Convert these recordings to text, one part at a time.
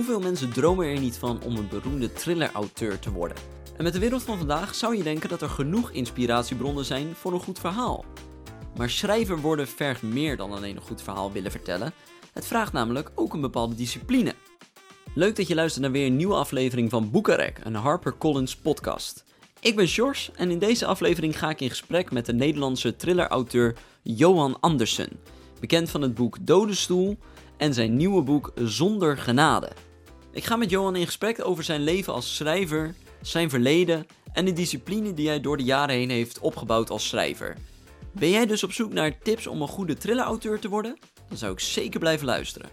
Hoeveel mensen dromen er niet van om een beroemde thriller-auteur te worden? En met de wereld van vandaag zou je denken dat er genoeg inspiratiebronnen zijn voor een goed verhaal. Maar schrijver worden vergt meer dan alleen een goed verhaal willen vertellen. Het vraagt namelijk ook een bepaalde discipline. Leuk dat je luistert naar weer een nieuwe aflevering van Boekarek, een HarperCollins podcast. Ik ben Sjors en in deze aflevering ga ik in gesprek met de Nederlandse thrillerauteur Johan Andersen, bekend van het boek Dodenstoel en zijn nieuwe boek Zonder Genade. Ik ga met Johan in gesprek over zijn leven als schrijver, zijn verleden en de discipline die hij door de jaren heen heeft opgebouwd als schrijver. Ben jij dus op zoek naar tips om een goede thrillerauteur te worden? Dan zou ik zeker blijven luisteren.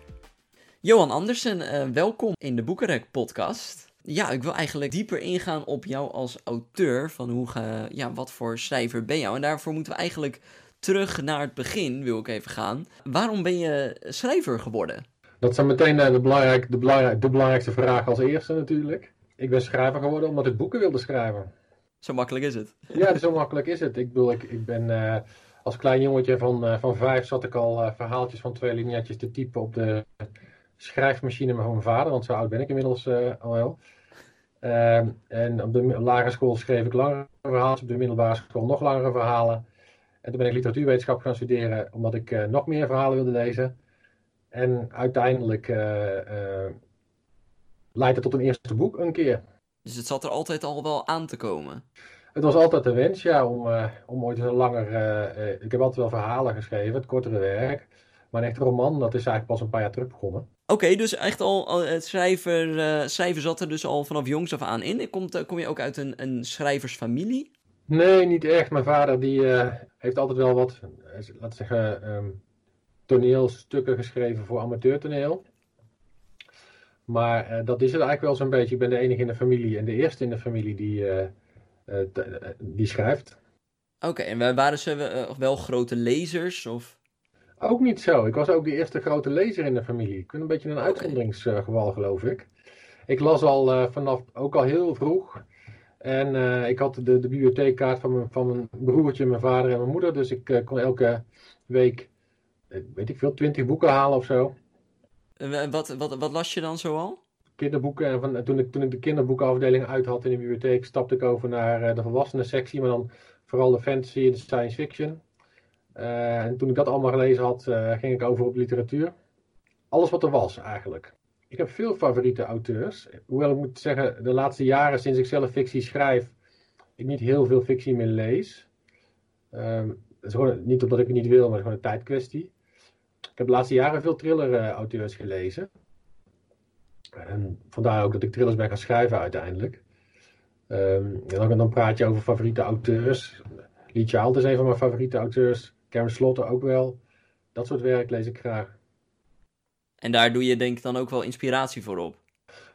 Johan Andersen, uh, welkom in de Boekenrek podcast. Ja, ik wil eigenlijk dieper ingaan op jou als auteur. Van hoe ja, wat voor schrijver ben jou? En daarvoor moeten we eigenlijk terug naar het begin, wil ik even gaan. Waarom ben je schrijver geworden? Dat zijn meteen eh, de, belangrijk, de, belangrijk, de belangrijkste vraag als eerste natuurlijk. Ik ben schrijver geworden omdat ik boeken wilde schrijven. Zo makkelijk is het. Ja, zo makkelijk is het. Ik bedoel, ik, ik ben uh, als klein jongetje van, uh, van vijf zat ik al uh, verhaaltjes van twee linietjes te typen op de schrijfmachine van mijn vader, want zo oud ben ik inmiddels al wel. Ehm, en op de lagere school schreef ik langere verhalen, op de middelbare school nog langere verhalen. En toen ben ik literatuurwetenschap gaan studeren, omdat ik nog meer verhalen wilde lezen. En uiteindelijk uh, uh, leidde het tot een eerste boek een keer. Dus het zat er altijd al wel aan te komen? Het was altijd de wens, ja, om, om ooit eens een langer... ik heb altijd wel verhalen geschreven, het kortere werk. Maar een echte roman, dat is eigenlijk pas een paar jaar terug begonnen. Oké, dus echt al, het schrijver, schrijven zat er dus al vanaf jongs af aan in. Komt, kom je ook uit een, een schrijversfamilie? Nee, niet echt. Mijn vader die, uh, heeft altijd wel wat, laten we zeggen, um, toneelstukken geschreven voor amateurtoneel. Maar uh, dat is het eigenlijk wel zo'n beetje. Ik ben de enige in de familie en de eerste in de familie die, uh, die schrijft. Oké, okay, en waren ze wel grote lezers? Of? Ook niet zo. Ik was ook de eerste grote lezer in de familie. Ik ben een beetje een okay. uitzonderingsgeval, geloof ik. Ik las al vanaf, ook al heel vroeg. En ik had de, de bibliotheekkaart van mijn, van mijn broertje, mijn vader en mijn moeder. Dus ik kon elke week, weet ik veel, twintig boeken halen of zo. En wat, wat, wat las je dan zoal? Kinderboeken. En van, toen, ik, toen ik de kinderboekenafdeling uit had in de bibliotheek, stapte ik over naar uh, de volwassenen sectie. Maar dan vooral de fantasy en de science fiction. en toen ik dat allemaal gelezen had, ging ik over op literatuur. Alles wat er was eigenlijk. Ik heb veel favoriete auteurs. Hoewel ik moet zeggen, de laatste jaren sinds ik zelf fictie schrijf, ik niet heel veel fictie meer lees. Um, dat is gewoon niet omdat ik het niet wil, maar het is gewoon een tijdkwestie. Ik heb de laatste jaren veel thriller-auteurs gelezen. En vandaar ook dat ik thrillers ben gaan schrijven uiteindelijk. Um, en dan, dan praat je over favoriete auteurs. Lee Child is een van mijn favoriete auteurs. Karen Slotter ook wel. Dat soort werk lees ik graag. En daar doe je denk ik dan ook wel inspiratie voor op.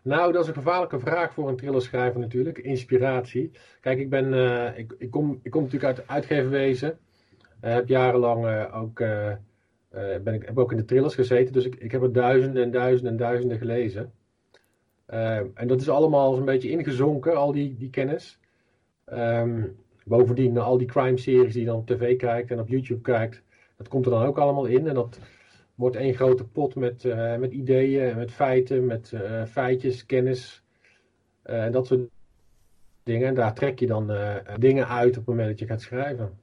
Nou, dat is een gevaarlijke vraag voor een thrillerschrijver natuurlijk. Inspiratie. Kijk, ik, ben, uh, ik, ik, kom, ik kom natuurlijk uit het uitgeverwezen. Uh, heb jarenlang uh, ook, ben ik, heb ook in de thrillers gezeten. Dus ik, ik heb er duizenden en duizenden en duizenden gelezen. en dat is allemaal zo'n beetje ingezonken, al die, die kennis. Um, bovendien, al die crime-series die je dan op tv kijkt en op YouTube kijkt. Dat komt er dan ook allemaal in. En dat, wordt één grote pot met, uh, met ideeën, met feiten, met uh, feitjes, kennis en dat soort dingen. En daar trek je dan dingen uit op het moment dat je gaat schrijven.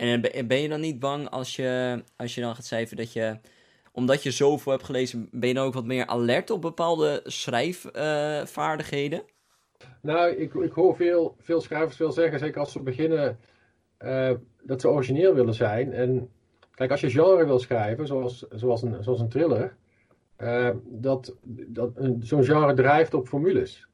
En ben je dan niet bang als je, als je dan gaat schrijven dat je, omdat je zoveel hebt gelezen, ben je dan ook wat meer alert op bepaalde schrijfvaardigheden? nou, ik, ik hoor veel, veel schrijvers veel zeggen, zeker als ze beginnen, dat ze origineel willen zijn. En Kijk, als je genre wil schrijven, zoals, zoals, een, zoals een thriller, uh, dat, dat, zo'n genre drijft op formules.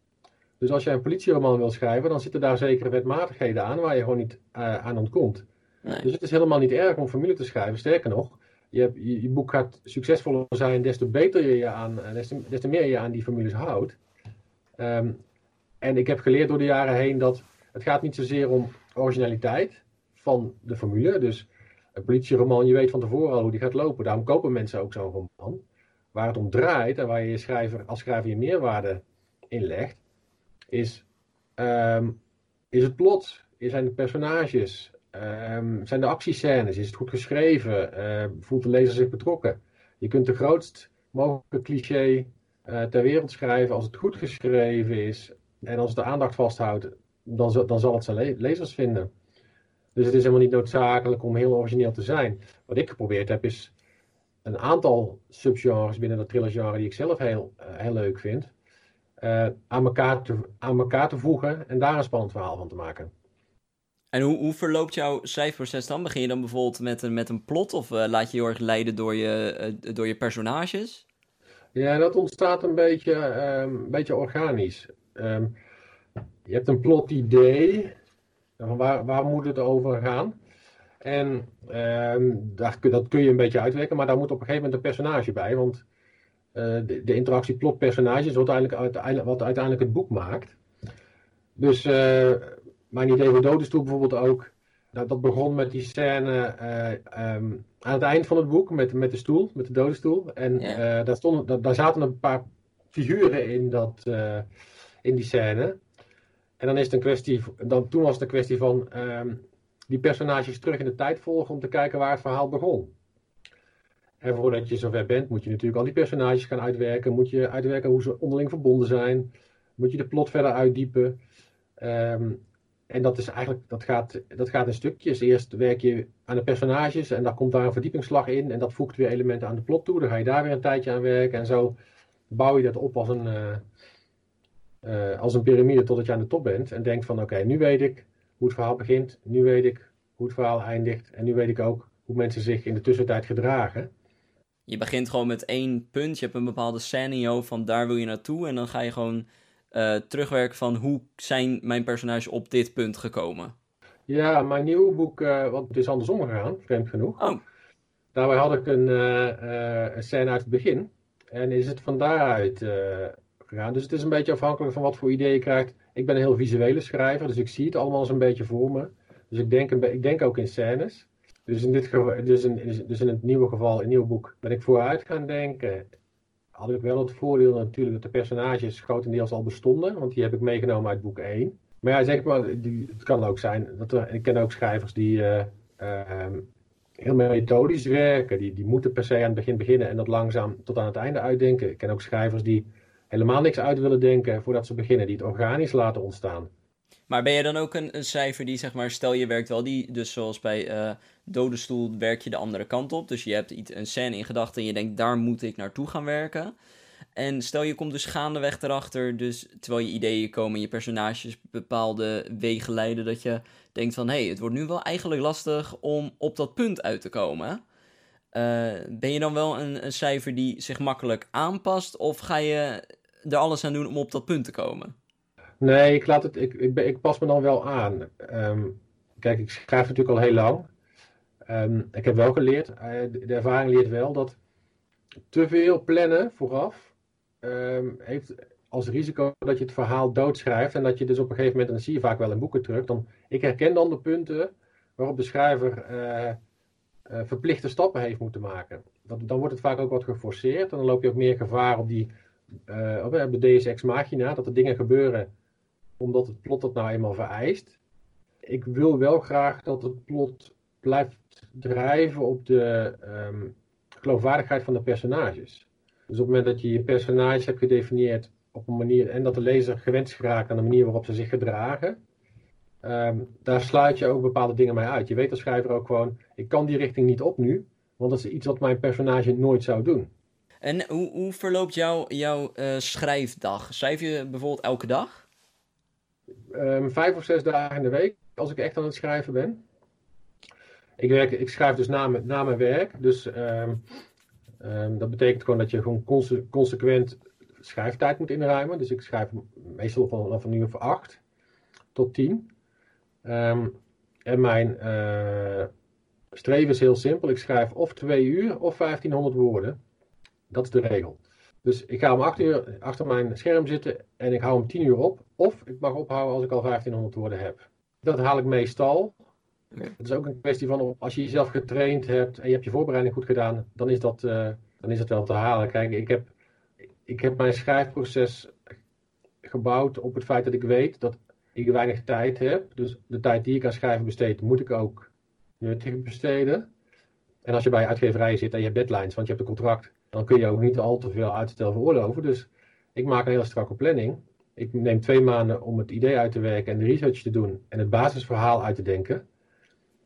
Dus als je een politieroman wil schrijven, dan zitten daar zekere wetmatigheden aan waar je gewoon niet uh, aan ontkomt. Dus het is helemaal niet erg om formule te schrijven. Sterker nog, je, hebt, je, boek gaat succesvoller zijn des te beter je je aan, des te, des te meer je aan die formules houdt. Um, en ik heb geleerd door de jaren heen dat het gaat niet zozeer om originaliteit van de formule. Dus een politieroman, je weet van tevoren al hoe die gaat lopen. Daarom kopen mensen ook zo'n roman. Waar het om draait en waar je, je schrijver, als schrijver je meerwaarde in legt, is, um, is het plot, zijn de personages, um, zijn de actiescènes, is het goed geschreven, uh, voelt de lezer zich betrokken. Je kunt de grootst mogelijke cliché ter wereld schrijven als het goed geschreven is en als het de aandacht vasthoudt, dan, dan zal het zijn lezers vinden. Dus het is helemaal niet noodzakelijk om heel origineel te zijn. Wat ik geprobeerd heb is een aantal subgenres binnen dat thrillergenre die ik zelf heel, eh, heel leuk vind, uh, aan, elkaar aan elkaar te voegen en daar een spannend verhaal van te maken. En hoe, verloopt jouw schrijfproces dan? Begin je dan bijvoorbeeld met een, met een plot of uh, laat je je erg leiden door je, door je personages? Ja, dat ontstaat een beetje, um, een beetje organisch. Um, je hebt een plot idee, waar, waar moet het over gaan? En ehm, daar, dat kun je een beetje uitwerken, maar daar moet op een gegeven moment een personage bij. Want de, de, interactie plot-personage is uiteindelijk, wat uiteindelijk het boek maakt. Dus mijn idee voor Dodenstoel bijvoorbeeld ook. Dat, dat begon met die scène uh, um, aan het eind van het boek met, met de stoel, met de dodenstoel. En ja. daar, stonden, daar, zaten een paar figuren in, dat, in die scène. En dan is het een kwestie, dan, toen was het een kwestie van um, die personages terug in de tijd volgen om te kijken waar het verhaal begon. En voordat je zover bent, moet je natuurlijk al die personages gaan uitwerken. Moet je uitwerken hoe ze onderling verbonden zijn. Moet je de plot verder uitdiepen. Um, en dat, is eigenlijk, dat, gaat, dat gaat in stukjes. Eerst werk je aan de personages en daar komt daar een verdiepingsslag in. En dat voegt weer elementen aan de plot toe. Dan ga je daar weer een tijdje aan werken. En zo bouw je dat op als een, uh, uh, als een piramide totdat je aan de top bent. En denkt van oké, nu weet ik hoe het verhaal begint. Nu weet ik hoe het verhaal eindigt. En nu weet ik ook hoe mensen zich in de tussentijd gedragen. Je begint gewoon met één punt. Je hebt een bepaalde scenario van daar wil je naartoe. En dan ga je gewoon uh, terugwerken van hoe zijn mijn personages op dit punt gekomen. Ja, mijn nieuwe boek, uh, want het is andersom gegaan, vreemd genoeg. Oh. Daarbij had ik een, uh, een scène uit het begin. En is het van daaruit gegaan. Dus het is een beetje afhankelijk van wat voor idee je krijgt. Ik ben een heel visuele schrijver, dus ik zie het allemaal eens een beetje voor me. Dus ik denk, ik denk ook in scènes. Dus in, dit dus, in, dus in het nieuwe geval, in het nieuwe boek, ben ik vooruit gaan denken. Had ik wel het voordeel natuurlijk dat de personages grotendeels al bestonden, want die heb ik meegenomen uit boek 1. Maar ja, zeg maar, die, het kan ook zijn, dat er, ik ken ook schrijvers die uh, uh, heel methodisch werken. Die, die moeten per se aan het begin beginnen en dat langzaam tot aan het einde uitdenken. Ik ken ook schrijvers die helemaal niks uit willen denken voordat ze beginnen, die het organisch laten ontstaan. Maar ben je dan ook een, cijfer die, zeg maar, stel je werkt wel die, dus zoals bij uh, Dode Stoel werk je de andere kant op. Dus je hebt iets, een scène in gedachten en je denkt, daar moet ik naartoe gaan werken. En stel je komt dus gaandeweg erachter, dus terwijl je ideeën komen, je personages bepaalde wegen leiden, dat je denkt van, hé, hey, het wordt nu wel eigenlijk lastig om op dat punt uit te komen. Uh, ben je dan wel een, een cijfer die zich makkelijk aanpast, of ga je er alles aan doen om op dat punt te komen? Nee, ik, laat het, ik, ik, pas me dan wel aan. Um, kijk, ik schrijf natuurlijk al heel lang. Um, ik heb wel geleerd, uh, de ervaring leert wel dat te veel plannen vooraf um, heeft als risico dat je het verhaal doodschrijft en dat je dus op een gegeven moment, en dat zie je vaak wel in boeken terug, dan, ik herken dan de punten waarop de schrijver uh, uh, verplichte stappen heeft moeten maken. Dan wordt het vaak ook wat geforceerd en dan loop je ook meer gevaar op die, op de Deus Ex Machina, dat er dingen gebeuren omdat het plot dat nou eenmaal vereist. Ik wil wel graag dat het plot blijft drijven op de um, geloofwaardigheid van de personages. Dus op het moment dat je je personage hebt gedefinieerd op een manier en dat de lezer gewend is geraakt aan de manier waarop ze zich gedragen, um, daar sluit je ook bepaalde dingen mee uit. Je weet als schrijver ook gewoon, ik kan die richting niet op nu, want dat is iets wat mijn personage nooit zou doen. En hoe, hoe verloopt jouw uh, schrijfdag? Schrijf je bijvoorbeeld elke dag? Um, vijf of zes dagen in de week als ik echt aan het schrijven ben. Ik, werk, ik schrijf dus na, mijn werk. Dus um, um, dat betekent gewoon dat je gewoon conse, consequent schrijftijd moet inruimen. Dus ik schrijf meestal vanaf een uur of acht tot tien. en mijn uh, streven is heel simpel. Ik schrijf of twee uur of 1500 woorden. Dat is de regel. Dus ik ga om 8 uur achter mijn scherm zitten en ik hou hem 10 uur op. Of ik mag ophouden als ik al 1500 woorden heb. Dat haal ik meestal. Het is ook een kwestie van als je jezelf getraind hebt en je hebt je voorbereiding goed gedaan, dan is dat, uh, dan is dat wel te halen. Kijk, ik heb, ik heb mijn schrijfproces gebouwd op het feit dat ik weet dat ik weinig tijd heb. Dus de tijd die ik aan schrijven besteed, moet ik ook nuttig besteden. En als je bij uitgeverijen zit en je hebt deadlines, want je hebt een contract, dan kun je ook niet al te veel uitstel veroorloven. Dus ik maak een hele strakke planning. Ik neem twee maanden om het idee uit te werken en de research te doen en het basisverhaal uit te denken.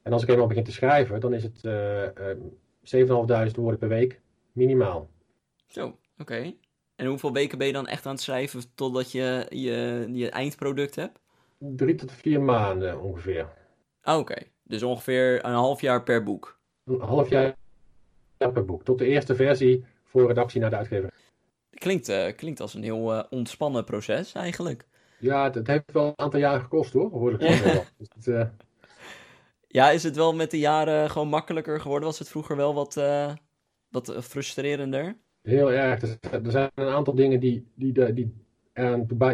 En als ik eenmaal begin te schrijven, dan is het uh, 7.500 woorden per week minimaal. Zo, oké. En hoeveel weken ben je dan echt aan het schrijven totdat je je, je eindproduct hebt? Drie tot vier maanden ongeveer. Ah, oké, dus ongeveer een half jaar per boek. Een half jaar per boek. Tot de eerste versie voor redactie naar de uitgever. Klinkt, uh, klinkt als een heel uh, ontspannen proces eigenlijk. Ja, het, het, heeft wel een aantal jaren gekost hoor, hoor ik wel. dus uh... Ja, is het wel met de jaren gewoon makkelijker geworden? Was het vroeger wel wat, wat frustrerender? Heel erg. Er zijn een aantal dingen die, die, die, die,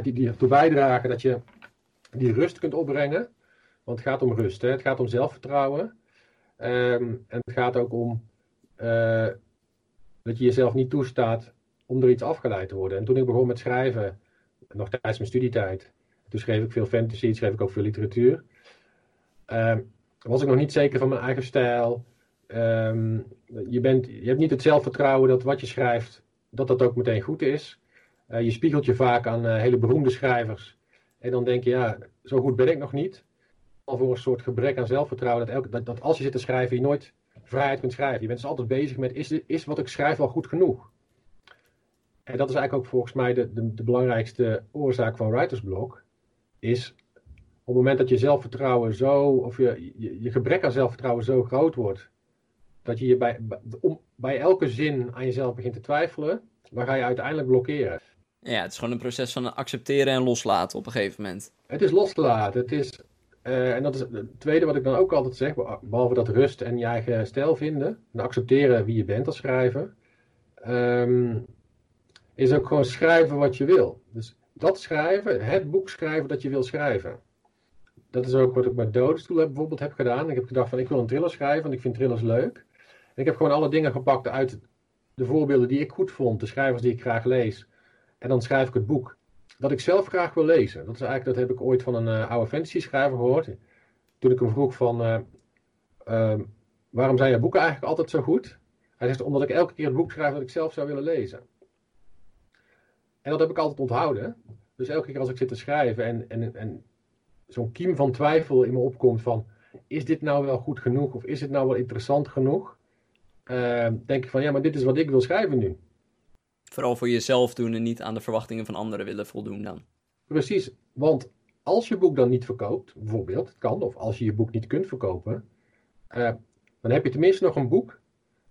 die, die ertoe bijdragen dat je die rust kunt opbrengen. Want het gaat om rust, hè? het gaat om zelfvertrouwen. Um, en het gaat ook om uh, dat je jezelf niet toestaat om er iets afgeleid te worden. En toen ik begon met schrijven, nog tijdens mijn studietijd, toen schreef ik veel fantasy, schreef ik ook veel literatuur. Um, was ik nog niet zeker van mijn eigen stijl. Um, je, bent, je hebt niet het zelfvertrouwen dat wat je schrijft, dat dat ook meteen goed is. Uh, je spiegelt je vaak aan uh, hele beroemde schrijvers. En dan denk je, ja, zo goed ben ik nog niet. Al voor een soort gebrek aan zelfvertrouwen, dat, elke, dat als je zit te schrijven, je nooit vrijheid kunt schrijven. Je bent dus altijd bezig met, is, is wat ik schrijf wel goed genoeg? En dat is eigenlijk ook volgens mij de, de, de belangrijkste oorzaak van writersblok. Is op het moment dat je zelfvertrouwen zo, of je, je, je gebrek aan zelfvertrouwen zo groot wordt, dat je je bij, om, bij elke zin aan jezelf begint te twijfelen, dan ga je uiteindelijk blokkeren. Ja, het is gewoon een proces van accepteren en loslaten op een gegeven moment. Het is loslaten. Het is, uh, en dat is het tweede wat ik dan ook altijd zeg, behalve dat rust en je eigen stijl vinden, en accepteren wie je bent als schrijver, um, is ook gewoon schrijven wat je wil. Dus dat schrijven, het boek schrijven dat je wil schrijven. Dat is ook wat ik met Doodstoel heb, bijvoorbeeld heb gedaan. Ik heb gedacht van ik wil een thriller schrijven, want ik vind thrillers leuk. En ik heb gewoon alle dingen gepakt uit de voorbeelden die ik goed vond, de schrijvers die ik graag lees. En dan schrijf ik het boek dat ik zelf graag wil lezen. Dat, is eigenlijk, dat heb ik ooit van een uh, oude fantasy schrijver gehoord. Toen ik hem vroeg van, uh, uh, waarom zijn je boeken eigenlijk altijd zo goed? Hij zegt, omdat ik elke keer het boek schrijf dat ik zelf zou willen lezen. En dat heb ik altijd onthouden. Dus elke keer als ik zit te schrijven en, en, en zo'n kiem van twijfel in me opkomt van, is dit nou wel goed genoeg of is het nou wel interessant genoeg? denk ik van, ja, maar dit is wat ik wil schrijven nu. Vooral voor jezelf doen en niet aan de verwachtingen van anderen willen voldoen dan. Precies, want als je boek dan niet verkoopt, bijvoorbeeld, het kan, of als je je boek niet kunt verkopen, uh, dan heb je tenminste nog een boek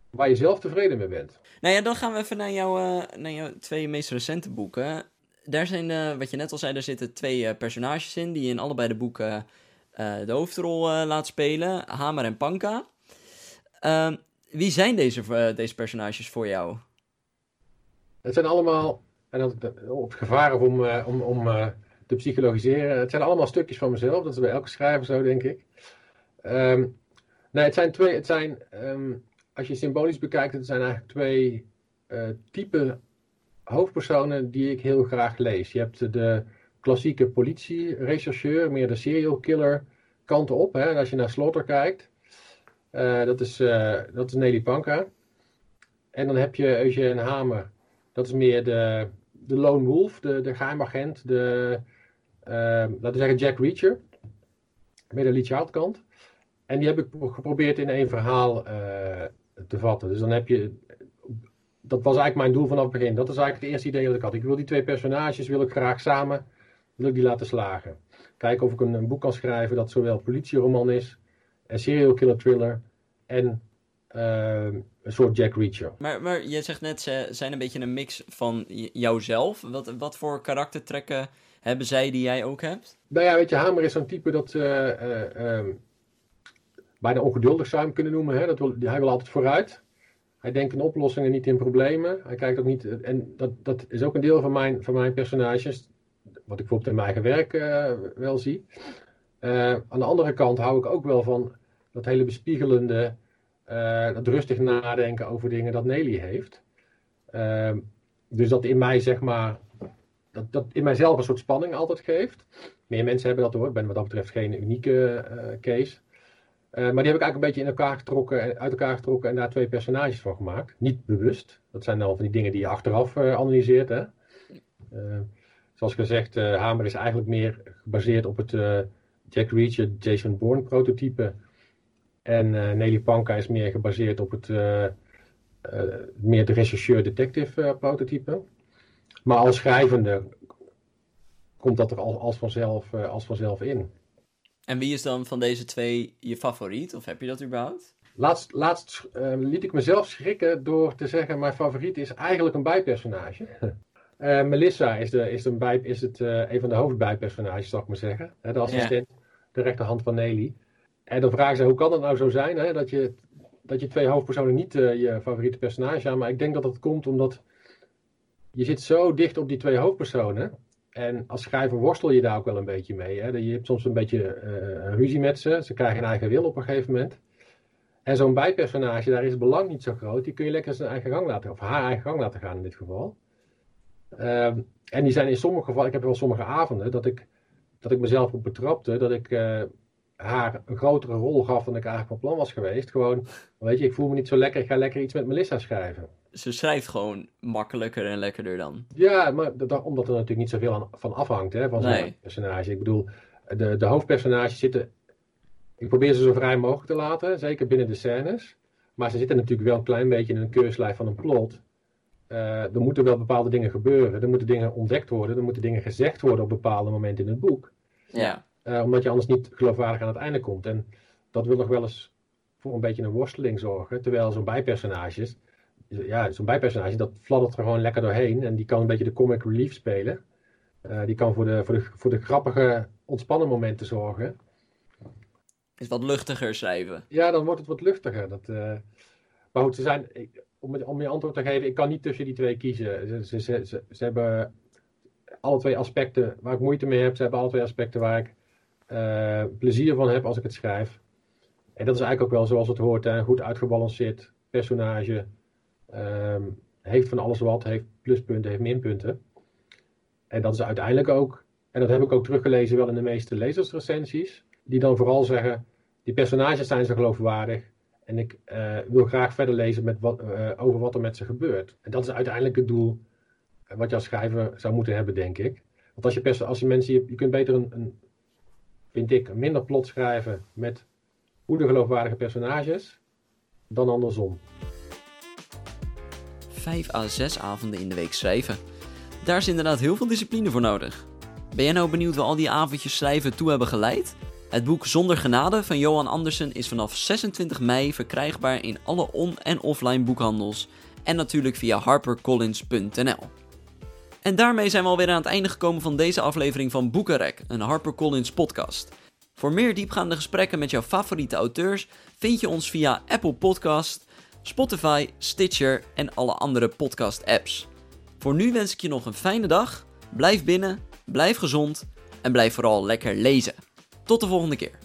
waar je zelf tevreden mee bent. Nou ja, dan gaan we even naar, jou, uh, naar jouw twee meest recente boeken. Daar zijn, uh, wat je net al zei, daar zitten twee personages in die in allebei de boeken de hoofdrol laat spelen, Hamer en Panka. Ehm, wie zijn deze, deze personages voor jou? Het zijn allemaal, en dat, op het gevaar om, uh, om, om uh, te psychologiseren, het zijn allemaal stukjes van mezelf. Dat is bij elke schrijver zo, denk ik. Um, nee, het zijn twee, het zijn, um, als je symbolisch bekijkt, het zijn eigenlijk twee uh, type hoofdpersonen die ik heel graag lees. Je hebt de klassieke politie-rechercheur, meer de serial killer kant op. Hè? als je naar Slaughter kijkt, dat, is, dat is Nelly Panka. En dan heb je Eugène Hamer, dat is meer de, de lone wolf, de, de geheimagent, de, uh, laten we zeggen Jack Reacher. Meer de Lee Child. En die heb ik geprobeerd in één verhaal uh, te vatten. Dus dan heb je, dat was eigenlijk mijn doel vanaf het begin. Dat is eigenlijk het eerste idee dat ik had. Ik wil die twee personages, wil ik graag samen, wil ik die laten slagen. Kijken of ik een, boek kan schrijven dat zowel politieroman is, een serial killer thriller en uh, een soort Jack Reacher. Maar, maar je zegt net, ze zijn een beetje een mix van jouzelf. Wat, wat voor karaktertrekken hebben zij die jij ook hebt? Nou ja, weet je, Hamer is zo'n type dat uh, uh, um, bijna ongeduldig zou je hem kunnen noemen. Hè? Dat wil, hij wil altijd vooruit. Hij denkt in oplossingen, niet in problemen. Hij kijkt ook niet. En dat, dat is ook een deel van mijn, van mijn personages. Wat ik bijvoorbeeld in mijn eigen werk uh, wel zie. Aan de andere kant hou ik ook wel van dat hele bespiegelende. Uh, dat rustig nadenken over dingen dat Nelly heeft. Uh, dus dat in mij, zeg maar, dat, dat in mijzelf een soort spanning altijd geeft. Meer mensen hebben dat hoor. Ik ben wat dat betreft geen unieke uh, case. Uh, maar die heb ik eigenlijk een beetje in elkaar getrokken, uit elkaar getrokken en daar twee personages van gemaakt. Niet bewust. Dat zijn dan van die dingen die je achteraf uh, analyseert. Hè? zoals gezegd, Hamer is eigenlijk meer gebaseerd op het Jack Reacher, Jason Bourne prototype. En Nelly Panka is meer gebaseerd op het meer de rechercheur-detective prototype. Maar als schrijvende komt dat er als, als, vanzelf, als vanzelf in. En wie is dan van deze twee je favoriet? Of heb je dat überhaupt? Laatst, laatst uh, liet ik mezelf schrikken door te zeggen: mijn favoriet is eigenlijk een bijpersonage. uh, Melissa is, de, is, een, bij, is het, uh, een van de hoofdbijpersonages, zal ik maar zeggen. de assistent, de rechterhand van Nelly. En dan vragen ze: hoe kan het nou zo zijn hè, dat, je, dat je twee hoofdpersonen niet je favoriete personage zijn? Maar ik denk dat dat komt omdat je zit zo dicht op die twee hoofdpersonen. En als schrijver worstel je daar ook wel een beetje mee. Hè? Je hebt soms een beetje uh, ruzie met ze. Ze krijgen een eigen wil op een gegeven moment. En zo'n bijpersonage, daar is het belang niet zo groot. Die kun je lekker zijn eigen gang laten, of haar eigen gang laten gaan in dit geval. Ehm, en die zijn in sommige gevallen, ik heb wel sommige avonden dat ik, dat ik mezelf op betrapte, dat ik uh, haar een grotere rol gaf dan ik eigenlijk van plan was geweest. Gewoon, weet je, ik voel me niet zo lekker, ik ga lekker iets met Melissa schrijven ze schrijft gewoon makkelijker en lekkerder dan. Ja, maar dat, omdat er natuurlijk niet zoveel aan, van afhangt hè, van zo'n personage. Ik bedoel, de, de hoofdpersonages zitten. Ik probeer ze zo vrij mogelijk te laten, zeker binnen de scènes. Maar ze zitten natuurlijk wel een klein beetje in een keurslijf van een plot. Uh, er moeten wel bepaalde dingen gebeuren. Er moeten dingen ontdekt worden. Er moeten dingen gezegd worden op bepaalde momenten in het boek. Ja. Uh, omdat je anders niet geloofwaardig aan het einde komt. En dat wil nog wel eens voor een beetje een worsteling zorgen. Terwijl zo'n bijpersonages ja, zo'n bijpersonage, dat fladdert er gewoon lekker doorheen. En die kan een beetje de comic relief spelen. Uh, die kan voor de, voor, de, voor de grappige, ontspannen momenten zorgen. Is wat luchtiger schrijven. Ja, dan wordt het wat luchtiger. Dat, uh... Maar goed, ze zijn, om, om je antwoord te geven, ik kan niet tussen die twee kiezen. Ze, ze, ze, ze, hebben alle twee aspecten waar ik moeite mee heb. Ze hebben alle twee aspecten waar ik plezier van heb als ik het schrijf. En dat is eigenlijk ook wel zoals het hoort. Hè? Goed uitgebalanceerd personage Um, heeft van alles wat, heeft pluspunten, heeft minpunten. En dat is uiteindelijk ook, en dat heb ik ook teruggelezen wel in de meeste lezersrecensies, die dan vooral zeggen, die personages zijn zo geloofwaardig en ik uh, wil graag verder lezen met wat, uh, over wat er met ze gebeurt. En dat is uiteindelijk het doel wat je als schrijver zou moeten hebben, denk ik. Want als je, als je mensen, je, je kunt beter een, een, vind ik, minder plot schrijven met goede geloofwaardige personages dan andersom. 5 à 6 avonden in de week schrijven. Daar is inderdaad heel veel discipline voor nodig. Ben jij nou benieuwd waar al die avondjes schrijven toe hebben geleid? Het boek Zonder Genade van Johan Andersen is vanaf 26 mei verkrijgbaar in alle on- en offline boekhandels en natuurlijk via harpercollins.nl. En daarmee zijn we alweer aan het einde gekomen van deze aflevering van Boekenrek, een HarperCollins podcast. Voor meer diepgaande gesprekken met jouw favoriete auteurs vind je ons via Apple Podcast, Spotify, Stitcher en alle andere podcast-apps. Voor nu wens ik je nog een fijne dag. Blijf binnen, blijf gezond en blijf vooral lekker lezen. Tot de volgende keer.